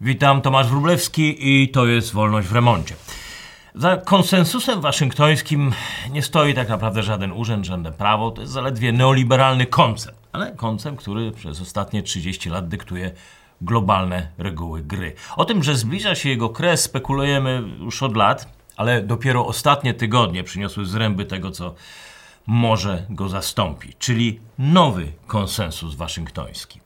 Witam, Tomasz Wróblewski i to jest Wolność w Remoncie. Za konsensusem waszyngtońskim nie stoi tak naprawdę żaden urząd, żadne prawo. To jest zaledwie neoliberalny koncept, ale koncept, który przez ostatnie 30 lat dyktuje globalne reguły gry. O tym, że zbliża się jego kres, spekulujemy już od lat, ale dopiero ostatnie tygodnie przyniosły zręby tego, co może go zastąpić, czyli nowy konsensus waszyngtoński.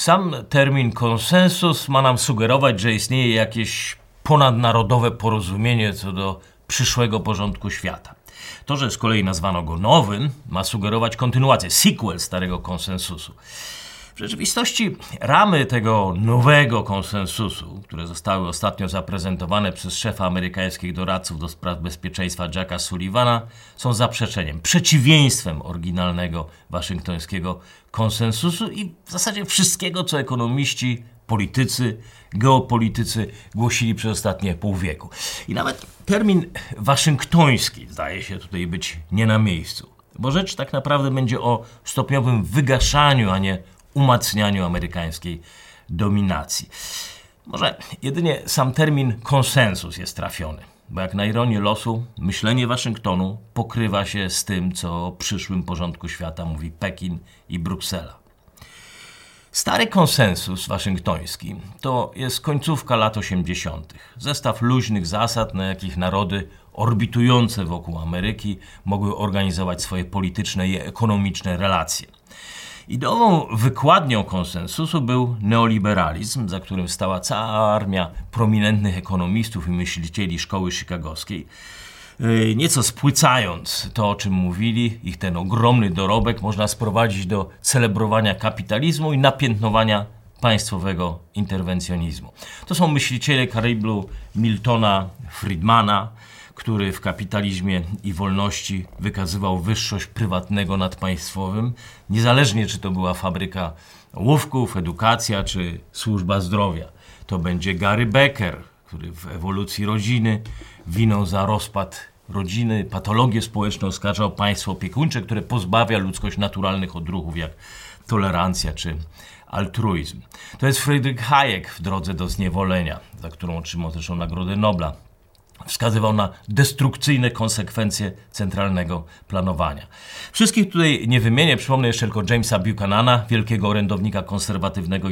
Sam termin konsensus ma nam sugerować, że istnieje jakieś ponadnarodowe porozumienie co do przyszłego porządku świata. To, że z kolei nazwano go nowym, ma sugerować kontynuację, sequel starego konsensusu. W rzeczywistości ramy tego nowego konsensusu, które zostały ostatnio zaprezentowane przez szefa amerykańskich doradców do spraw bezpieczeństwa Jacka Sullivana, są zaprzeczeniem, przeciwieństwem oryginalnego waszyngtońskiego konsensusu i w zasadzie wszystkiego, co ekonomiści, politycy, geopolitycy głosili przez ostatnie pół wieku. I nawet termin waszyngtoński zdaje się tutaj być nie na miejscu. Bo rzecz tak naprawdę będzie o stopniowym wygaszaniu, a nie umacnianiu amerykańskiej dominacji. Może jedynie sam termin konsensus jest trafiony, bo jak na ironię losu, myślenie Waszyngtonu pokrywa się z tym, co o przyszłym porządku świata mówi Pekin i Bruksela. Stary konsensus waszyngtoński to jest końcówka lat 80., zestaw luźnych zasad, na jakich narody orbitujące wokół Ameryki mogły organizować swoje polityczne i ekonomiczne relacje. Ideową wykładnią konsensusu był neoliberalizm, za którym stała cała armia prominentnych ekonomistów i myślicieli szkoły chicagowskiej. Yy, nieco spłycając to, o czym mówili, ich ten ogromny dorobek można sprowadzić do celebrowania kapitalizmu i napiętnowania państwowego interwencjonizmu. To są myśliciele Karyblu Miltona Friedmana, który w kapitalizmie i wolności wykazywał wyższość prywatnego nad państwowym, niezależnie czy to była fabryka łówków, edukacja czy służba zdrowia. To będzie Gary Becker, który w ewolucji rodziny winą za rozpad rodziny, patologię społeczną oskarżał państwo opiekuńcze, które pozbawia ludzkość naturalnych odruchów jak tolerancja czy altruizm. To jest Friedrich Hayek w drodze do zniewolenia, za którą otrzymał zresztą Nagrodę Nobla wskazywał na destrukcyjne konsekwencje centralnego planowania. Wszystkich tutaj nie wymienię, przypomnę jeszcze tylko Jamesa Buchanana, wielkiego orędownika konserwatywnego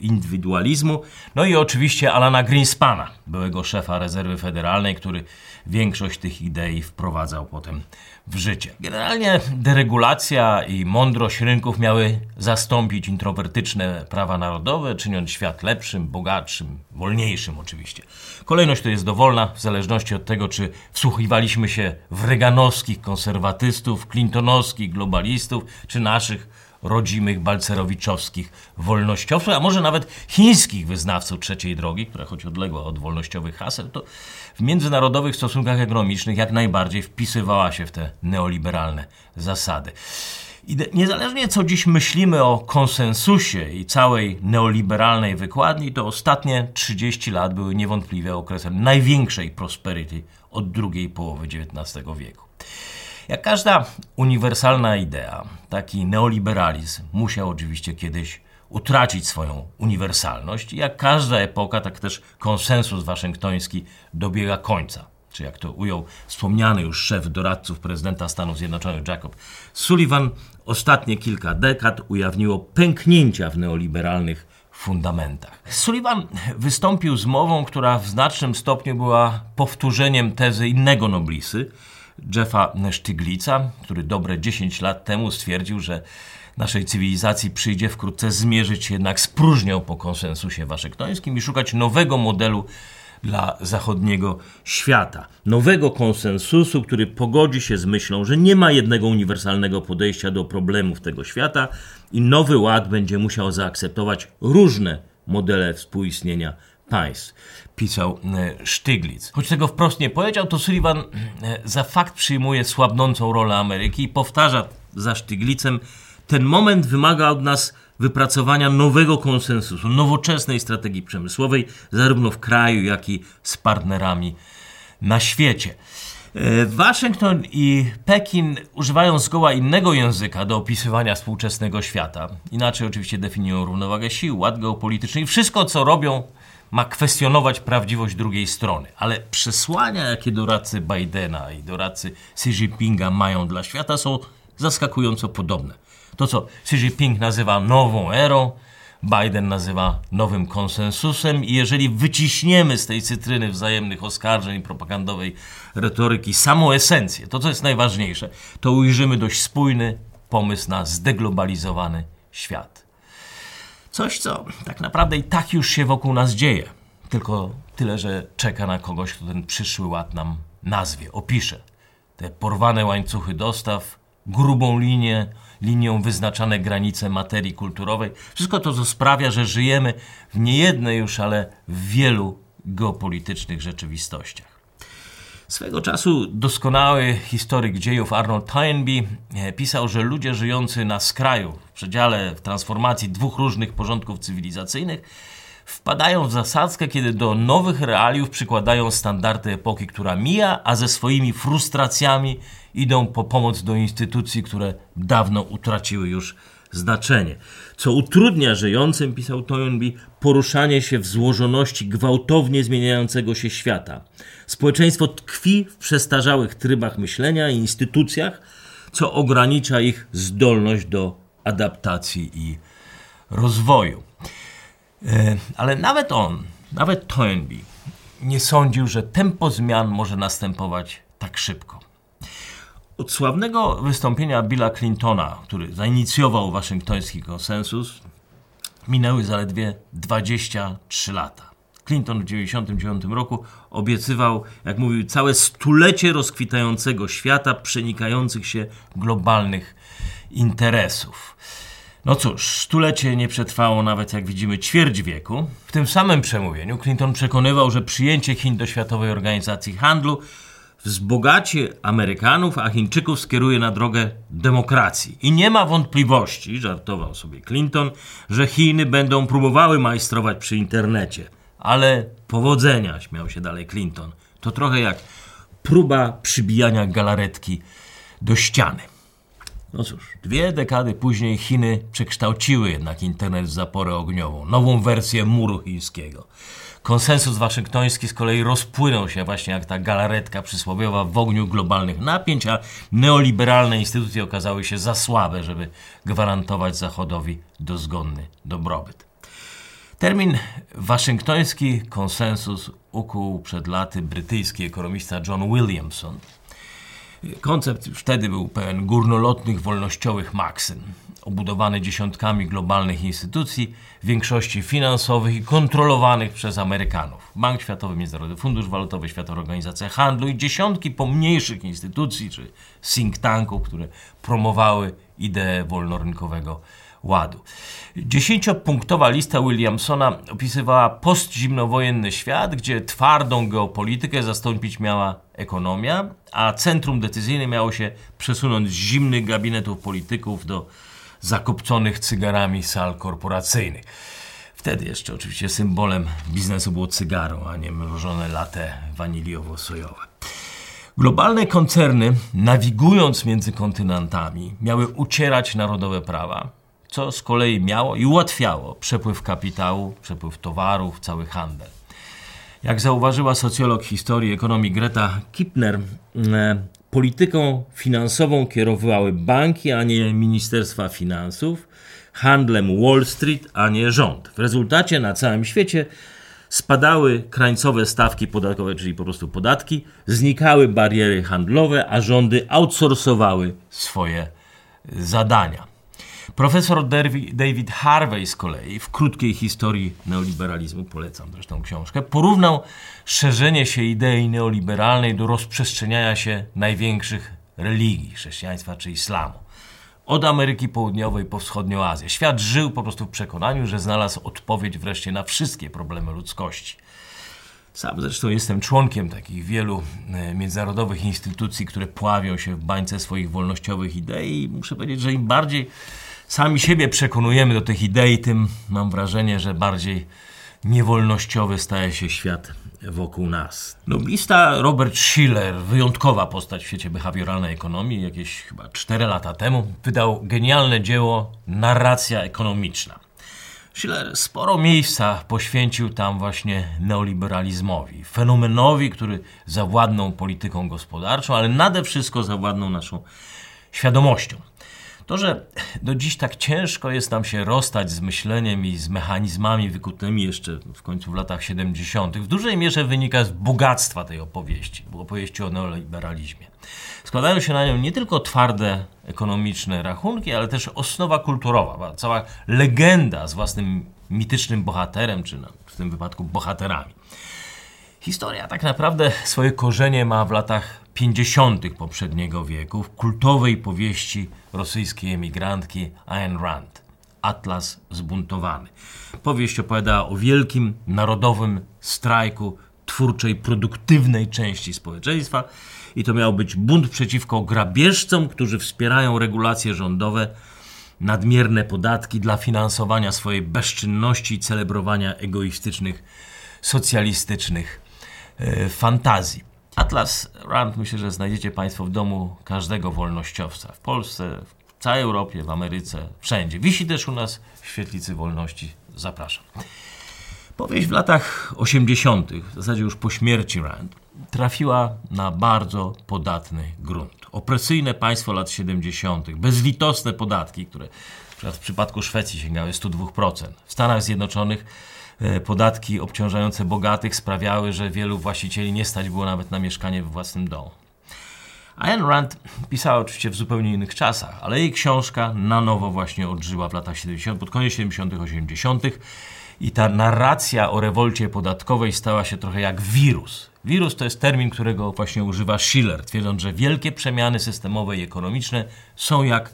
indywidualizmu, no i oczywiście Alana Greenspana, byłego szefa rezerwy federalnej, który większość tych idei wprowadzał potem w życie. Generalnie deregulacja i mądrość rynków miały zastąpić introwertyczne prawa narodowe, czyniąc świat lepszym, bogatszym, wolniejszym oczywiście. Kolejność to jest dowolna, w zależności od tego, czy wsłuchiwaliśmy się w reganowskich konserwatystów, clintonowskich globalistów, czy naszych rodzimych balcerowiczowskich wolnościowców, a może nawet chińskich wyznawców trzeciej drogi, która choć odległa od wolnościowych haseł, to w międzynarodowych stosunkach ekonomicznych jak najbardziej wpisywała się w te neoliberalne zasady. I niezależnie co dziś myślimy o konsensusie i całej neoliberalnej wykładni, to ostatnie 30 lat były niewątpliwie okresem największej prosperity od drugiej połowy XIX wieku. Jak każda uniwersalna idea, taki neoliberalizm musiał oczywiście kiedyś utracić swoją uniwersalność. Jak każda epoka, tak też konsensus waszyngtoński dobiega końca. Czy jak to ujął wspomniany już szef doradców prezydenta Stanów Zjednoczonych Jacob Sullivan, ostatnie kilka dekad ujawniło pęknięcia w neoliberalnych fundamentach. Sullivan wystąpił z mową, która w znacznym stopniu była powtórzeniem tezy innego noblisy, Jeffa Stiglitza, który dobre 10 lat temu stwierdził, że naszej cywilizacji przyjdzie wkrótce zmierzyć się jednak z próżnią po konsensusie waszyngtońskim i szukać nowego modelu dla zachodniego świata. Nowego konsensusu, który pogodzi się z myślą, że nie ma jednego uniwersalnego podejścia do problemów tego świata i nowy ład będzie musiał zaakceptować różne modele współistnienia państw, pisał e, Stiglitz. Choć tego wprost nie powiedział, to Sullivan e, za fakt przyjmuje słabnącą rolę Ameryki i powtarza za Stiglitzem, ten moment wymaga od nas wypracowania nowego konsensusu, nowoczesnej strategii przemysłowej, zarówno w kraju, jak i z partnerami na świecie. E, Waszyngton i Pekin używają zgoła innego języka do opisywania współczesnego świata. Inaczej oczywiście definiują równowagę sił, ład geopolityczny i wszystko, co robią, ma kwestionować prawdziwość drugiej strony. Ale przesłania, jakie doradcy Bidena i doradcy Xi Jinpinga mają dla świata, są zaskakująco podobne. To, co Xi Jinping nazywa nową erą, Biden nazywa nowym konsensusem i jeżeli wyciśniemy z tej cytryny wzajemnych oskarżeń propagandowej retoryki samą esencję, to co jest najważniejsze, to ujrzymy dość spójny pomysł na zdeglobalizowany świat. Coś, co tak naprawdę i tak już się wokół nas dzieje, tylko tyle, że czeka na kogoś, kto ten przyszły ład nam nazwie, opisze. Te porwane łańcuchy dostaw, grubą linię, linią wyznaczane granice materii kulturowej. Wszystko to, co sprawia, że żyjemy w niejednej już, ale w wielu geopolitycznych rzeczywistościach. Swego czasu doskonały historyk dziejów Arnold Toynbee pisał, że ludzie żyjący na skraju, w przedziale w transformacji dwóch różnych porządków cywilizacyjnych, wpadają w zasadzkę, kiedy do nowych realiów przykładają standardy epoki, która mija, a ze swoimi frustracjami idą po pomoc do instytucji, które dawno utraciły już znaczenie. Co utrudnia żyjącym, pisał Toynbee, poruszanie się w złożoności gwałtownie zmieniającego się świata. Społeczeństwo tkwi w przestarzałych trybach myślenia i instytucjach, co ogranicza ich zdolność do adaptacji i rozwoju. E, ale nawet on, nawet Toynbee, nie sądził, że tempo zmian może następować tak szybko. Od sławnego wystąpienia Billa Clintona, który zainicjował waszyngtoński konsensus, minęły zaledwie 23 lata. Clinton w 1999 roku obiecywał, jak mówił, całe stulecie rozkwitającego świata, przenikających się globalnych interesów. No cóż, stulecie nie przetrwało nawet, jak widzimy, ćwierć wieku. W tym samym przemówieniu Clinton przekonywał, że przyjęcie Chin do Światowej Organizacji Handlu wzbogaci Amerykanów, a Chińczyków skieruje na drogę demokracji. I nie ma wątpliwości, żartował sobie Clinton, że Chiny będą próbowały majstrować przy internecie. Ale powodzenia, śmiał się dalej Clinton. To trochę jak próba przybijania galaretki do ściany. No cóż, dwie dekady później Chiny przekształciły jednak internet w zaporę ogniową, nową wersję muru chińskiego. Konsensus waszyngtoński z kolei rozpłynął się właśnie jak ta galaretka przysłowiowa w ogniu globalnych napięć, a neoliberalne instytucje okazały się za słabe, żeby gwarantować Zachodowi dozgonny dobrobyt. Termin waszyngtoński konsensus ukuł przed laty brytyjski ekonomista John Williamson. Koncept wtedy był pełen górnolotnych, wolnościowych maksym, obudowany dziesiątkami globalnych instytucji, w większości finansowych i kontrolowanych przez Amerykanów. Bank Światowy, Międzynarodowy Fundusz Walutowy, Światowa Organizacja Handlu i dziesiątki pomniejszych instytucji czy think tanków, które promowały ideę wolnorynkowego ładu. Dziesięciopunktowa lista Williamsona opisywała postzimnowojenny świat, gdzie twardą geopolitykę zastąpić miała ekonomia, a centrum decyzyjne miało się przesunąć z zimnych gabinetów polityków do zakopconych cygarami sal korporacyjnych. Wtedy jeszcze oczywiście symbolem biznesu było cygaro, a nie mrożone latte waniliowo-sojowe. Globalne koncerny, nawigując między kontynentami, miały ucierać narodowe prawa, co z kolei miało i ułatwiało przepływ kapitału, przepływ towarów, cały handel. Jak zauważyła socjolog historii ekonomii Greta Kipner, e, polityką finansową kierowały banki, a nie Ministerstwa Finansów, handlem Wall Street, a nie rząd. W rezultacie na całym świecie spadały krańcowe stawki podatkowe, czyli po prostu podatki, znikały bariery handlowe, a rządy outsourcowały swoje zadania. Profesor David Harvey z kolei w krótkiej historii neoliberalizmu, polecam zresztą książkę, porównał szerzenie się idei neoliberalnej do rozprzestrzeniania się największych religii chrześcijaństwa czy islamu. Od Ameryki Południowej po wschodnią Azję. Świat żył po prostu w przekonaniu, że znalazł odpowiedź wreszcie na wszystkie problemy ludzkości. Sam zresztą jestem członkiem takich wielu e, międzynarodowych instytucji, które pławią się w bańce swoich wolnościowych idei i muszę powiedzieć, że im bardziej sami siebie przekonujemy do tych idei, tym mam wrażenie, że bardziej niewolnościowy staje się świat wokół nas. Noblista Robert Schiller, wyjątkowa postać w świecie behawioralnej ekonomii, jakieś chyba 4 lata temu, wydał genialne dzieło Narracja ekonomiczna. Schiller sporo miejsca poświęcił tam właśnie neoliberalizmowi, fenomenowi, który zawładnął polityką gospodarczą, ale nade wszystko zawładnął naszą świadomością. To, że do dziś tak ciężko jest nam się rozstać z myśleniem i z mechanizmami wykutymi jeszcze w końcu w latach 70., w dużej mierze wynika z bogactwa tej opowieści, opowieści o neoliberalizmie. Składają się na nią nie tylko twarde ekonomiczne rachunki, ale też osnowa kulturowa, cała legenda z własnym mitycznym bohaterem, czy w tym wypadku bohaterami. Historia tak naprawdę swoje korzenie ma w latach 50. poprzedniego wieku w kultowej powieści rosyjskiej emigrantki Ayn Rand. Atlas zbuntowany. Powieść opowiada o wielkim narodowym strajku twórczej, produktywnej części społeczeństwa i to miał być bunt przeciwko grabieżcom, którzy wspierają regulacje rządowe, nadmierne podatki dla finansowania swojej bezczynności i celebrowania egoistycznych, socjalistycznych fantazji. Atlas Rand myślę, że znajdziecie Państwo w domu każdego wolnościowca. W Polsce, w całej Europie, w Ameryce, wszędzie. Wisi też u nas w Świetlicy Wolności. Zapraszam. Powieść w latach 80., w zasadzie już po śmierci Rand, trafiła na bardzo podatny grunt. Opresyjne państwo lat 70., bezlitosne podatki, które w przypadku Szwecji sięgały 102%. W Stanach Zjednoczonych E, podatki obciążające bogatych sprawiały, że wielu właścicieli nie stać było nawet na mieszkanie w własnym domu. Ayn Rand pisała oczywiście w zupełnie innych czasach, ale jej książka na nowo właśnie odżyła w latach 70., pod koniec 70., 80. i ta narracja o rewolcie podatkowej stała się trochę jak wirus. Wirus to jest termin, którego właśnie używa Schiller, twierdząc, że wielkie przemiany systemowe i ekonomiczne są jak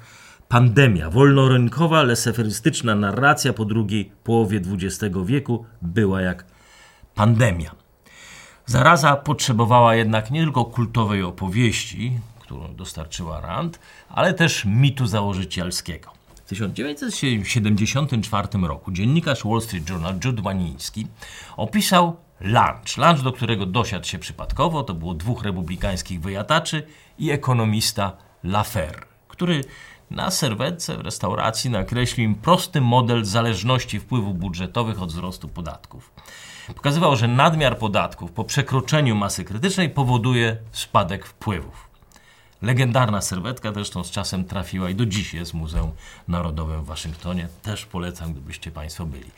Pandemia, wolnorynkowa, leseferystyczna narracja po drugiej połowie XX wieku była jak pandemia. Zaraza potrzebowała jednak nie tylko kultowej opowieści, którą dostarczyła Rand, ale też mitu założycielskiego. W 1974 roku dziennikarz Wall Street Journal Jude Waniński opisał lunch. Lunch, do którego dosiadł się przypadkowo, to było dwóch republikańskich wyjadaczy i ekonomista Lafer, który na serwetce w restauracji nakreślił im prosty model zależności wpływów budżetowych od wzrostu podatków. Pokazywał, że nadmiar podatków po przekroczeniu masy krytycznej powoduje spadek wpływów. Legendarna serwetka zresztą z czasem trafiła i do dziś jest w Muzeum Narodowym w Waszyngtonie. Też polecam, gdybyście Państwo byli.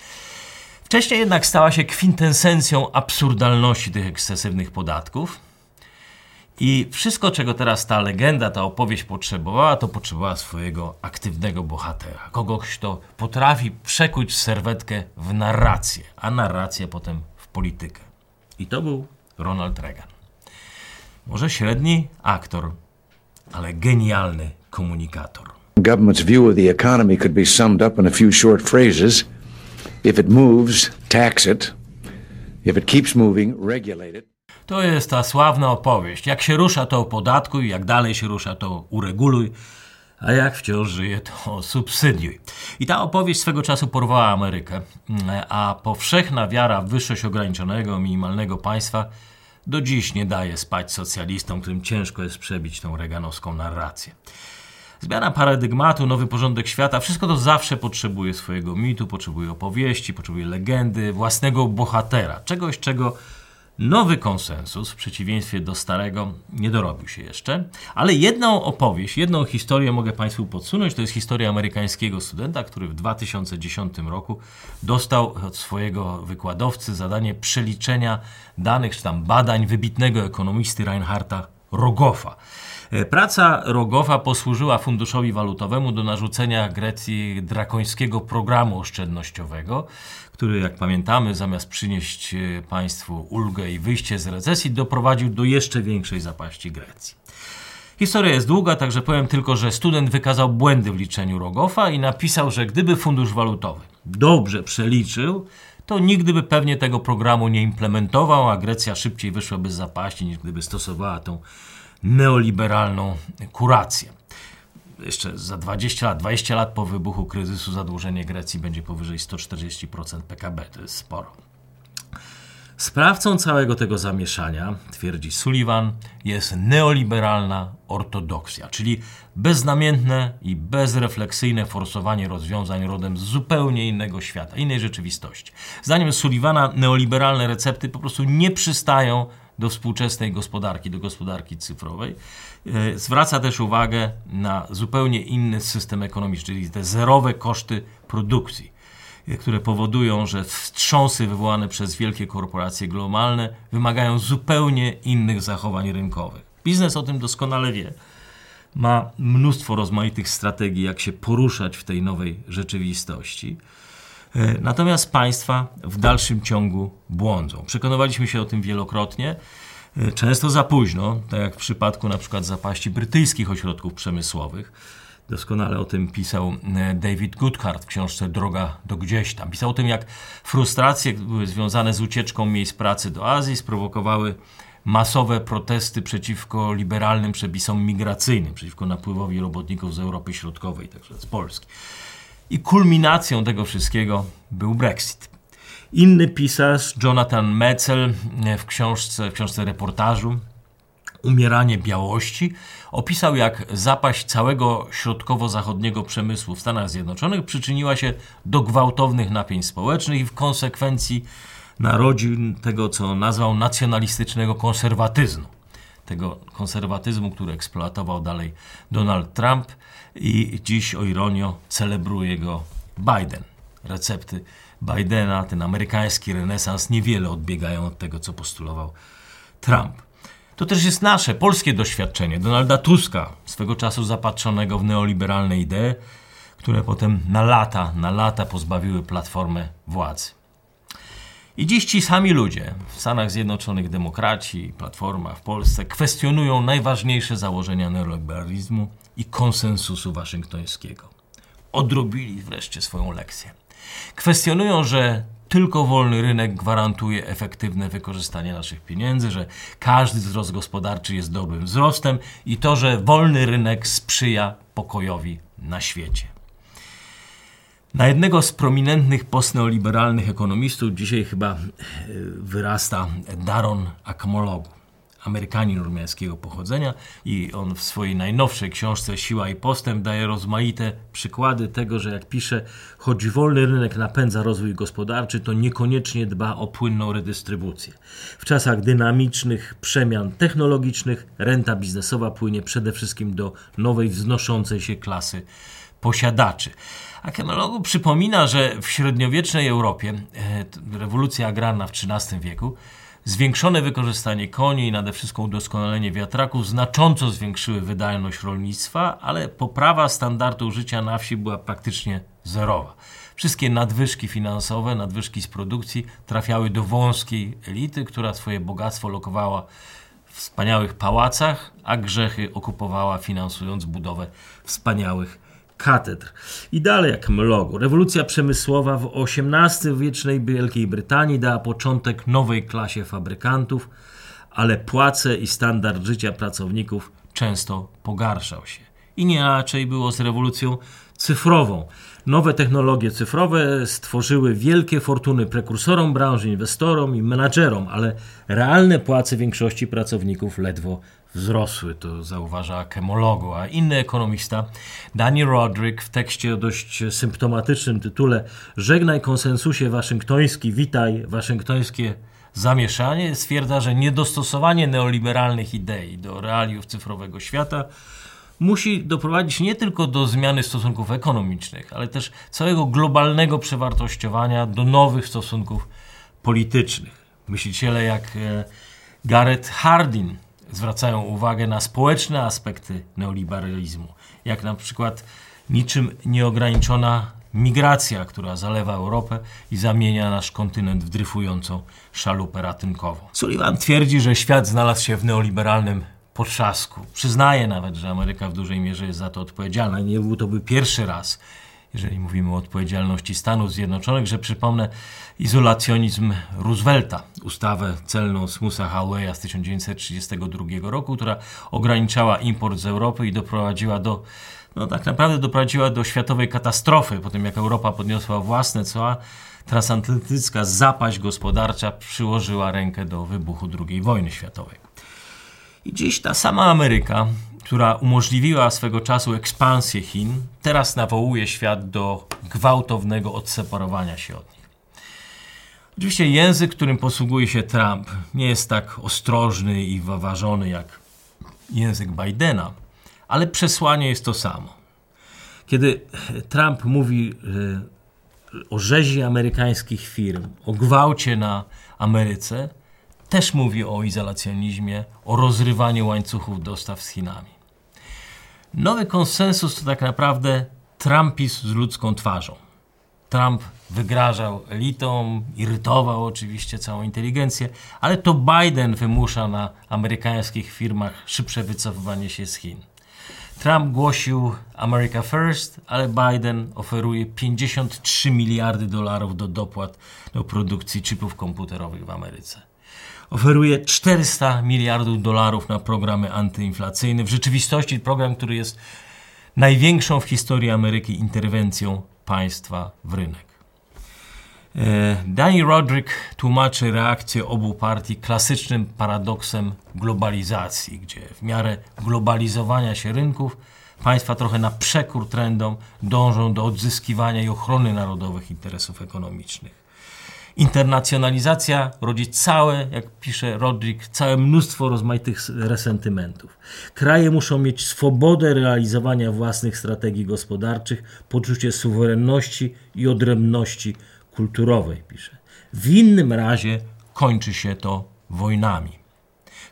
Wcześniej jednak stała się kwintesencją absurdalności tych ekscesywnych podatków i wszystko, czego teraz ta legenda, ta opowieść potrzebowała, to potrzebowała swojego aktywnego bohatera. Kogoś, kto potrafi przekuć serwetkę w narrację, a narrację potem w politykę. I to był Ronald Reagan. Może średni aktor, ale genialny komunikator. Government's view of the economy could be summed up in a few short phrases. If it moves, tax it. If it keeps moving, regulate it. To jest ta sławna opowieść. Jak się rusza, to podatkuj, jak dalej się rusza, to ureguluj, a jak wciąż żyje, to subsydiuj. I ta opowieść swego czasu porwała Amerykę, a powszechna wiara w wyższość ograniczonego, minimalnego państwa do dziś nie daje spać socjalistom, którym ciężko jest przebić tą reganowską narrację. Zmiana paradygmatu, nowy porządek świata, wszystko to zawsze potrzebuje swojego mitu, potrzebuje opowieści, potrzebuje legendy, własnego bohatera, czegoś, czego Nowy konsensus, w przeciwieństwie do starego, nie dorobił się jeszcze, ale jedną opowieść, jedną historię mogę Państwu podsunąć. To jest historia amerykańskiego studenta, który w 2010 roku dostał od swojego wykładowcy zadanie przeliczenia danych czy tam badań wybitnego ekonomisty Reinharda Rogofa. E, praca Rogowa posłużyła Funduszowi Walutowemu do narzucenia Grecji drakońskiego programu oszczędnościowego, który, jak pamiętamy, zamiast przynieść e, państwu ulgę i wyjście z recesji, doprowadził do jeszcze większej zapaści Grecji. Historia jest długa, także powiem tylko, że student wykazał błędy w liczeniu Rogofa i napisał, że gdyby Fundusz Walutowy dobrze przeliczył, to nigdy by pewnie tego programu nie implementował, a Grecja szybciej wyszłaby z zapaści, niż gdyby stosowała tą neoliberalną kurację. Jeszcze za 20 lat, 20 lat po wybuchu kryzysu zadłużenie Grecji będzie powyżej 140% PKB. To jest sporo. Sprawcą całego tego zamieszania, twierdzi Sullivan, jest neoliberalna ortodoksja, czyli beznamiętne i bezrefleksyjne forsowanie rozwiązań rodem z zupełnie innego świata, innej rzeczywistości. Zdaniem Sullivana neoliberalne recepty po prostu nie przystają do współczesnej gospodarki, do gospodarki cyfrowej. E, zwraca też uwagę na zupełnie inny system ekonomiczny, czyli te zerowe koszty produkcji które powodują, że wstrząsy wywołane przez wielkie korporacje globalne wymagają zupełnie innych zachowań rynkowych. Biznes o tym doskonale wie. Ma mnóstwo rozmaitych strategii, jak się poruszać w tej nowej rzeczywistości. E, natomiast państwa w dalszym ciągu błądzą. Przekonywaliśmy się o tym wielokrotnie, e, często za późno, tak jak w przypadku na przykład zapaści brytyjskich ośrodków przemysłowych Doskonale o tym pisał e, David Goodhart w książce Droga do gdzieś tam. Pisał o tym, jak frustracje były związane z ucieczką miejsc pracy do Azji sprowokowały masowe protesty przeciwko liberalnym przepisom migracyjnym, przeciwko napływowi robotników z Europy Środkowej, także z Polski. I kulminacją tego wszystkiego był Brexit. Inny pisarz, Jonathan Metzel, e, w książce, w książce reportażu umieranie białości, opisał jak zapaść całego środkowo-zachodniego przemysłu w Stanach Zjednoczonych przyczyniła się do gwałtownych napięć społecznych i w konsekwencji narodził tego, co nazwał nacjonalistycznego konserwatyzmu. Tego konserwatyzmu, który eksploatował dalej Donald Trump i dziś, o ironio, celebruje go Biden. Recepty Bidena, ten amerykański renesans niewiele odbiegają od tego, co postulował Trump. To też jest nasze, polskie doświadczenie Donalda Tuska, swego czasu zapatrzonego w neoliberalne idee, które potem na lata, na lata pozbawiły platformę władzy. I dziś ci sami ludzie w Stanach Zjednoczonych, demokraci, platforma w Polsce kwestionują najważniejsze założenia neoliberalizmu i konsensusu waszyngtońskiego. Odrobili wreszcie swoją lekcję. Kwestionują, że tylko wolny rynek gwarantuje efektywne wykorzystanie naszych pieniędzy, że każdy wzrost gospodarczy jest dobrym wzrostem i to, że wolny rynek sprzyja pokojowi na świecie. Na jednego z prominentnych postneoliberalnych ekonomistów dzisiaj chyba e, wyrasta Daron Akmologu. Amerykanin rumiańskiego pochodzenia i on w swojej najnowszej książce Siła i Postęp daje rozmaite przykłady tego, że jak pisze, choć wolny rynek napędza rozwój gospodarczy, to niekoniecznie dba o płynną redystrybucję. W czasach dynamicznych przemian technologicznych renta biznesowa płynie przede wszystkim do nowej wznoszącej się klasy posiadaczy. A Kemelogu przypomina, że w średniowiecznej Europie, e, rewolucja agrarna w XIII wieku, Zwiększone wykorzystanie koni i nade wszystko udoskonalenie wiatraków znacząco zwiększyły wydajność rolnictwa, ale poprawa standardu życia na wsi była praktycznie zerowa. Wszystkie nadwyżki finansowe, nadwyżki z produkcji trafiały do wąskiej elity, która swoje bogactwo lokowała w wspaniałych pałacach, a grzechy okupowała finansując budowę wspaniałych katedr. I dalej jak mlogo. Rewolucja przemysłowa w XVIII-wiecznej Wielkiej Brytanii dała początek nowej klasie fabrykantów, ale płace i standard życia pracowników często pogarszał się. I nie inaczej było z rewolucją cyfrową. Nowe technologie cyfrowe stworzyły wielkie fortuny prekursorom branży, inwestorom i menadżerom, ale realne płace większości pracowników ledwo wzrosły, to zauważa Kemologo, a inny ekonomista, Danny Roderick, w tekście o dość symptomatycznym tytule Żegnaj konsensusie waszyngtoński, witaj waszyngtońskie zamieszanie, stwierdza, że niedostosowanie neoliberalnych idei do realiów cyfrowego świata musi doprowadzić nie tylko do zmiany stosunków ekonomicznych, ale też całego globalnego przewartościowania do nowych stosunków politycznych. Myśliciele jak e, Gareth Hardin zwracają uwagę na społeczne aspekty neoliberalizmu, jak na przykład niczym nieograniczona migracja, która zalewa Europę i zamienia nasz kontynent w dryfującą szalupę ratunkową. Sullivan twierdzi, że świat znalazł się w neoliberalnym potrzasku. Przyznaje nawet, że Ameryka w dużej mierze jest za to odpowiedzialna. Nie był to by pierwszy raz, jeżeli mówimy o odpowiedzialności Stanów Zjednoczonych, że przypomnę izolacjonizm Roosevelta, ustawę celną Smusa Hallwaya z 1932 roku, która ograniczała import z Europy i doprowadziła do no, tak naprawdę doprowadziła do światowej katastrofy, po tym jak Europa podniosła własne cła, transatlantycka zapaść gospodarcza przyłożyła rękę do wybuchu II wojny światowej. I dziś ta sama Ameryka, która umożliwiła swego czasu ekspansję Chin, teraz nawołuje świat do gwałtownego odseparowania się od nich. Oczywiście język, którym posługuje się Trump, nie jest tak ostrożny i wyważony jak język Bidena, ale przesłanie jest to samo. Kiedy Trump mówi o rzezi amerykańskich firm, o gwałcie na Ameryce, też mówi o izolacjonizmie, o rozrywaniu łańcuchów dostaw z Chinami. Nowy konsensus to tak naprawdę Trumpizm z ludzką twarzą. Trump wygrażał elitom, irytował oczywiście całą inteligencję, ale to Biden wymusza na amerykańskich firmach szybsze wycofywanie się z Chin. Trump głosił America First, ale Biden oferuje 53 miliardy dolarów do dopłat do produkcji chipów komputerowych w Ameryce. Oferuje 400 miliardów dolarów na programy antyinflacyjne. W rzeczywistości program, który jest największą w historii Ameryki interwencją państwa w rynek. E, Danny Roderick tłumaczy reakcję obu partii klasycznym paradoksem globalizacji, gdzie w miarę globalizowania się rynków państwa trochę na przekór trendom dążą do odzyskiwania i ochrony narodowych interesów ekonomicznych. Internacjonalizacja rodzi całe, jak pisze Roderick, całe mnóstwo rozmaitych resentymentów. Kraje muszą mieć swobodę realizowania własnych strategii gospodarczych, poczucie suwerenności i odrębności kulturowej, pisze. W innym razie kończy się to wojnami.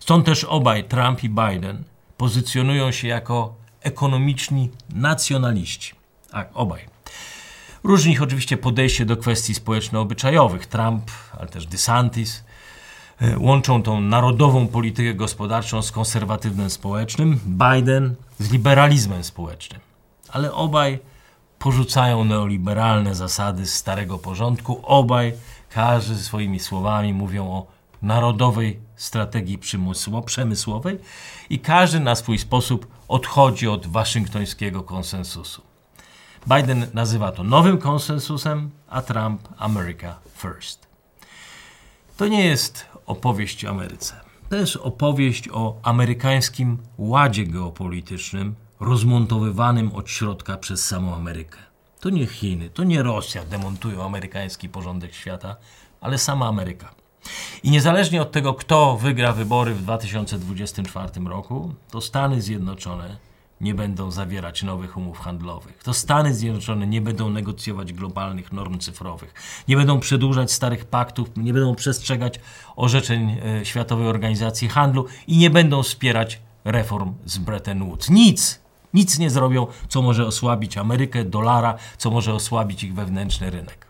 Stąd też obaj, Trump i Biden, pozycjonują się jako ekonomiczni nacjonaliści. Tak, obaj. Różni ich oczywiście podejście do kwestii społeczno-obyczajowych. Trump, ale też DeSantis e, łączą tą narodową politykę gospodarczą z konserwatywnym społecznym, Biden z liberalizmem społecznym. Ale obaj porzucają neoliberalne zasady starego porządku. Obaj, każdy swoimi słowami mówią o narodowej strategii przemysłowej i każdy na swój sposób odchodzi od waszyngtońskiego konsensusu. Biden nazywa to nowym konsensusem, a Trump America First. To nie jest opowieść o Ameryce. To jest opowieść o amerykańskim ładzie geopolitycznym, rozmontowywanym od środka przez samą Amerykę. To nie Chiny, to nie Rosja demontują amerykański porządek świata, ale sama Ameryka. I niezależnie od tego, kto wygra wybory w 2024 roku, to Stany Zjednoczone nie będą zawierać nowych umów handlowych. To Stany Zjednoczone nie będą negocjować globalnych norm cyfrowych, nie będą przedłużać starych paktów, nie będą przestrzegać orzeczeń e, Światowej Organizacji Handlu i nie będą wspierać reform z Bretton Woods. Nic nic nie zrobią, co może osłabić Amerykę, dolara, co może osłabić ich wewnętrzny rynek.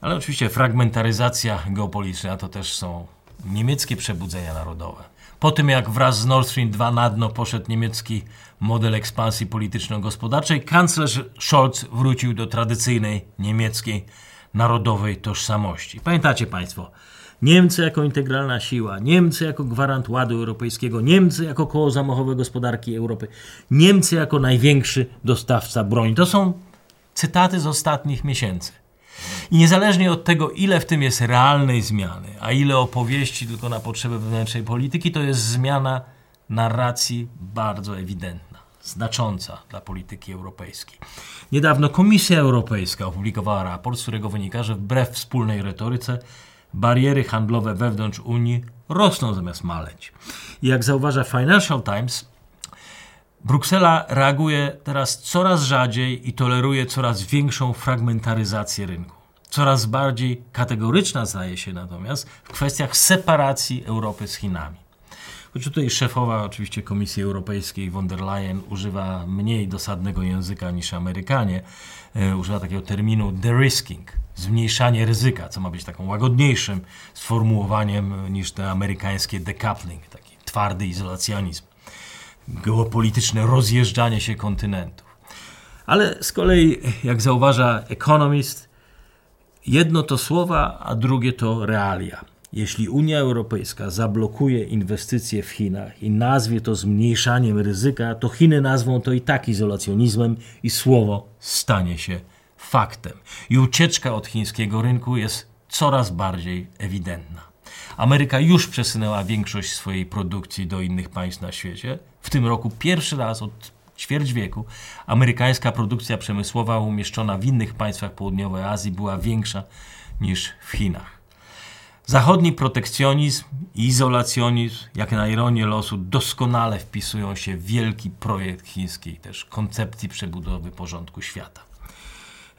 Ale oczywiście fragmentaryzacja geopolityczna to też są niemieckie przebudzenia narodowe. Po tym jak wraz z Nord Stream 2 na dno poszedł niemiecki model ekspansji polityczno-gospodarczej, kanclerz Scholz wrócił do tradycyjnej niemieckiej narodowej tożsamości. Pamiętacie Państwo, Niemcy jako integralna siła, Niemcy jako gwarant ładu europejskiego, Niemcy jako koło zamachowe gospodarki Europy, Niemcy jako największy dostawca broni. To są cytaty z ostatnich miesięcy. I niezależnie od tego, ile w tym jest realnej zmiany, a ile opowieści tylko na potrzeby wewnętrznej polityki, to jest zmiana narracji bardzo ewidentna, znacząca dla polityki europejskiej. Niedawno Komisja Europejska opublikowała raport, z którego wynika, że wbrew wspólnej retoryce bariery handlowe wewnątrz Unii rosną zamiast maleć. I jak zauważa Financial Times, Bruksela reaguje teraz coraz rzadziej i toleruje coraz większą fragmentaryzację rynku. Coraz bardziej kategoryczna staje się natomiast w kwestiach separacji Europy z Chinami. Choć tutaj szefowa oczywiście Komisji Europejskiej von der Leyen używa mniej dosadnego języka niż Amerykanie, e, używa takiego terminu de-risking, zmniejszanie ryzyka, co ma być taką łagodniejszym sformułowaniem niż te amerykańskie decoupling, taki twardy izolacjonizm, geopolityczne rozjeżdżanie się kontynentów. Ale z kolei, jak zauważa Economist, jedno to słowa, a drugie to realia. Jeśli Unia Europejska zablokuje inwestycje w Chinach i nazwie to zmniejszaniem ryzyka, to Chiny nazwą to i tak izolacjonizmem i słowo stanie się faktem. I ucieczka od chińskiego rynku jest coraz bardziej ewidentna. Ameryka już przesunęła większość swojej produkcji do innych państw na świecie. W tym roku pierwszy raz od ćwierć wieku amerykańska produkcja przemysłowa umieszczona w innych państwach południowej Azji była większa niż w Chinach. Zachodni protekcjonizm i izolacjonizm, jak na ironię losu, doskonale wpisują się w wielki projekt chińskiej też koncepcji przebudowy porządku świata.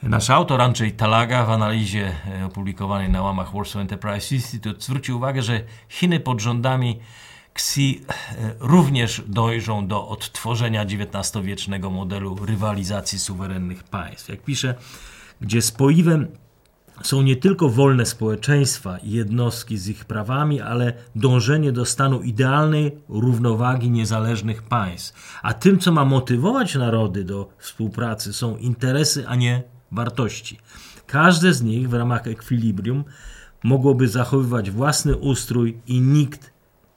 Nasz autor Andrzej Talaga w analizie e, opublikowanej na łamach Warsaw Enterprise Institute zwrócił uwagę, że Chiny pod rządami Xi e, również dojrzą do odtworzenia XIX-wiecznego modelu rywalizacji suwerennych państw. Jak pisze, gdzie spoiwem są nie tylko wolne społeczeństwa i jednostki z ich prawami, ale dążenie do stanu idealnej równowagi niezależnych państw. A tym, co ma motywować narody do współpracy, są interesy, a nie wartości. Każde z nich w ramach ekwilibrium mogłoby zachowywać własny ustrój i nikt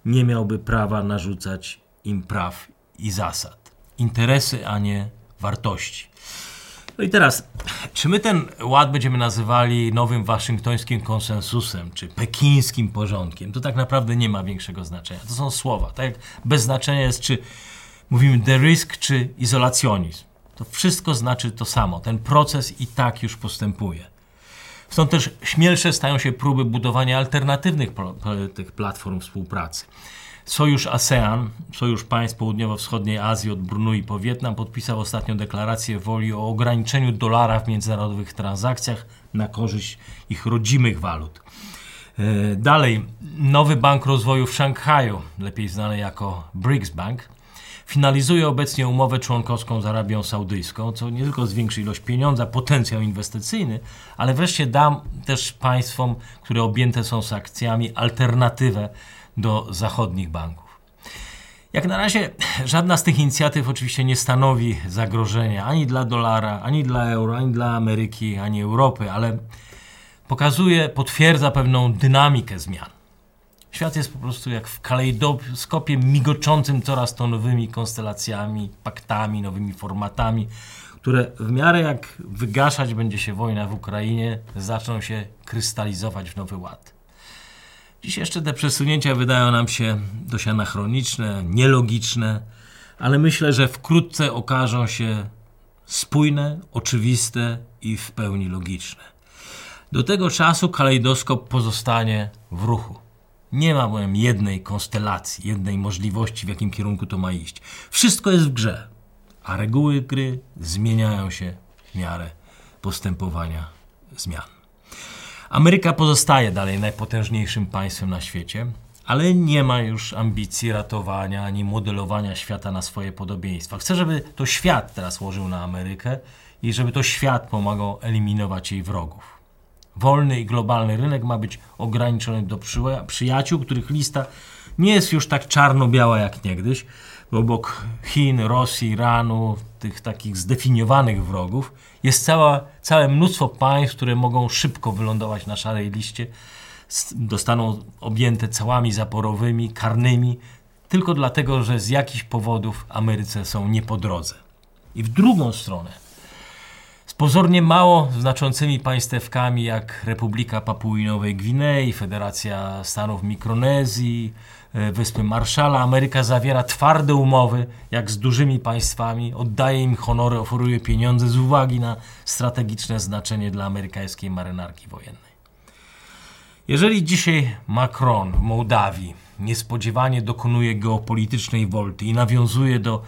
nie miałby prawa narzucać im praw i zasad. Interesy, a nie wartości. No i teraz, czy my ten ład będziemy nazywali nowym waszyngtońskim konsensusem, czy pekińskim porządkiem, to tak naprawdę nie ma większego znaczenia. To są słowa. Tak jak bez znaczenia jest, czy mówimy the risk, czy izolacjonizm. To wszystko znaczy to samo. Ten proces i tak już postępuje. Stąd też śmielsze stają się próby budowania alternatywnych tych platform współpracy. Sojusz ASEAN, Sojusz Państw Południowo-Wschodniej Azji od Brunei po Wietnam, podpisał ostatnio deklarację woli o ograniczeniu dolara w międzynarodowych transakcjach na korzyść ich rodzimych walut. E, dalej, nowy Bank Rozwoju w Szanghaju, lepiej znany jako BRICS Bank, finalizuje obecnie umowę członkowską z Arabią Saudyjską, co nie tylko zwiększy ilość pieniądza, potencjał inwestycyjny, ale wreszcie da też państwom, które objęte są sankcjami, alternatywę do zachodnich banków. Jak na razie żadna z tych inicjatyw oczywiście nie stanowi zagrożenia ani dla dolara, ani dla euro, ani dla Ameryki, ani Europy, ale pokazuje, potwierdza pewną dynamikę zmian. Świat jest po prostu jak w kalejdoskopie migoczącym coraz to nowymi konstelacjami, paktami, nowymi formatami, które w miarę jak wygaszać będzie się wojna w Ukrainie, zaczną się krystalizować w nowy ład. Dziś jeszcze te przesunięcia wydają nam się dość anachroniczne, nielogiczne, ale myślę, że wkrótce okażą się spójne, oczywiste i w pełni logiczne. Do tego czasu kalejdoskop pozostanie w ruchu. Nie ma bowiem jednej konstelacji, jednej możliwości, w jakim kierunku to ma iść. Wszystko jest w grze, a reguły gry zmieniają się w miarę postępowania zmian. Ameryka pozostaje dalej najpotężniejszym państwem na świecie, ale nie ma już ambicji ratowania ani modelowania świata na swoje podobieństwa. Chce, żeby to świat teraz łożył na Amerykę i żeby to świat pomagał eliminować jej wrogów. Wolny i globalny rynek ma być ograniczony do przyjaciół, których lista nie jest już tak czarno-biała jak niegdyś, bo obok Chin, Rosji, Iranu, tych takich zdefiniowanych wrogów, jest cała, całe mnóstwo państw, które mogą szybko wylądować na szarej liście, dostaną objęte całami zaporowymi, karnymi, tylko dlatego, że z jakichś powodów Ameryce są nie po drodze. I w drugą stronę, pozornie mało znaczącymi państewkami jak Republika Papuinowej Gwinei, Federacja Stanów Mikronezji, E, Wyspy Marszala. Ameryka zawiera twarde umowy, jak z dużymi państwami, oddaje im honory, oferuje pieniądze z uwagi na strategiczne znaczenie dla amerykańskiej marynarki wojennej. Jeżeli dzisiaj Macron w Mołdawii niespodziewanie dokonuje geopolitycznej wolty i nawiązuje do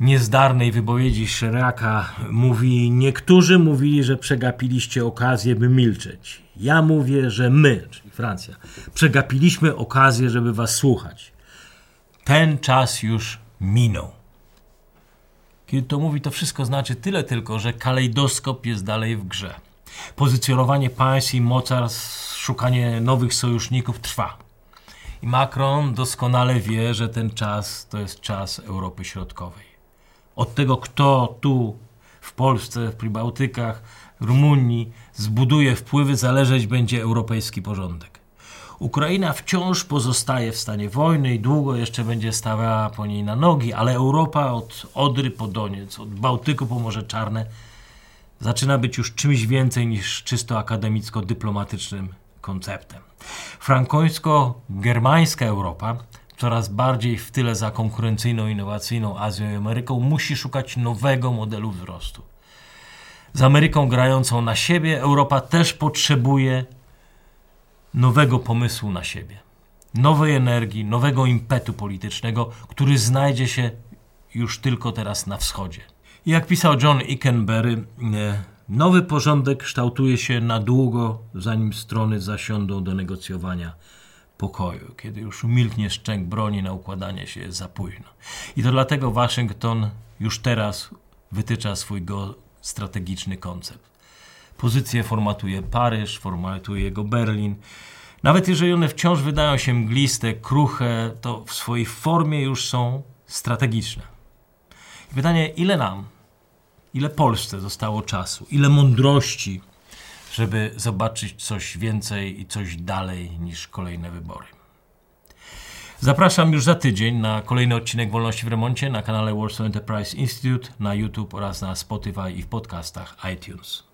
niezdarnej wypowiedzi Szeraka, mówi: Niektórzy mówili, że przegapiliście okazję, by milczeć. Ja mówię, że my, czyli Francja, przegapiliśmy okazję, żeby was słuchać. Ten czas już minął. Kiedy to mówi, to wszystko znaczy tyle tylko, że kalejdoskop jest dalej w grze. Pozycjonowanie państw i mocarstw, szukanie nowych sojuszników trwa. I Macron doskonale wie, że ten czas to jest czas Europy Środkowej. Od tego, kto tu w Polsce, w Pribałtykach, Rumunii zbuduje wpływy, zależeć będzie europejski porządek. Ukraina wciąż pozostaje w stanie wojny i długo jeszcze będzie stawiała po niej na nogi, ale Europa od Odry po Doniec, od Bałtyku po Morze Czarne zaczyna być już czymś więcej niż czysto akademicko-dyplomatycznym konceptem. Frankońsko-germańska Europa, coraz bardziej w tyle za konkurencyjną, innowacyjną Azją i Ameryką, musi szukać nowego modelu wzrostu. Z Ameryką grającą na siebie, Europa też potrzebuje nowego pomysłu na siebie, nowej energii, nowego impetu politycznego, który znajdzie się już tylko teraz na wschodzie. Jak pisał John Ikenberry, e, nowy porządek kształtuje się na długo, zanim strony zasiądą do negocjowania pokoju, kiedy już umilknie szczęk broni na układanie się jest za późno. I to dlatego Waszyngton już teraz wytycza swój strategiczny koncept. Pozycję formatuje Paryż, formatuje go Berlin. Nawet jeżeli one wciąż wydają się mgliste, kruche, to w swojej formie już są strategiczne. I pytanie, ile nam, ile Polsce zostało czasu, ile mądrości, żeby zobaczyć coś więcej i coś dalej niż kolejne wybory. Zapraszam już za tydzień na kolejny odcinek Wolności w Remoncie na kanale Warsaw Enterprise Institute, na YouTube oraz na Spotify i w podcastach iTunes.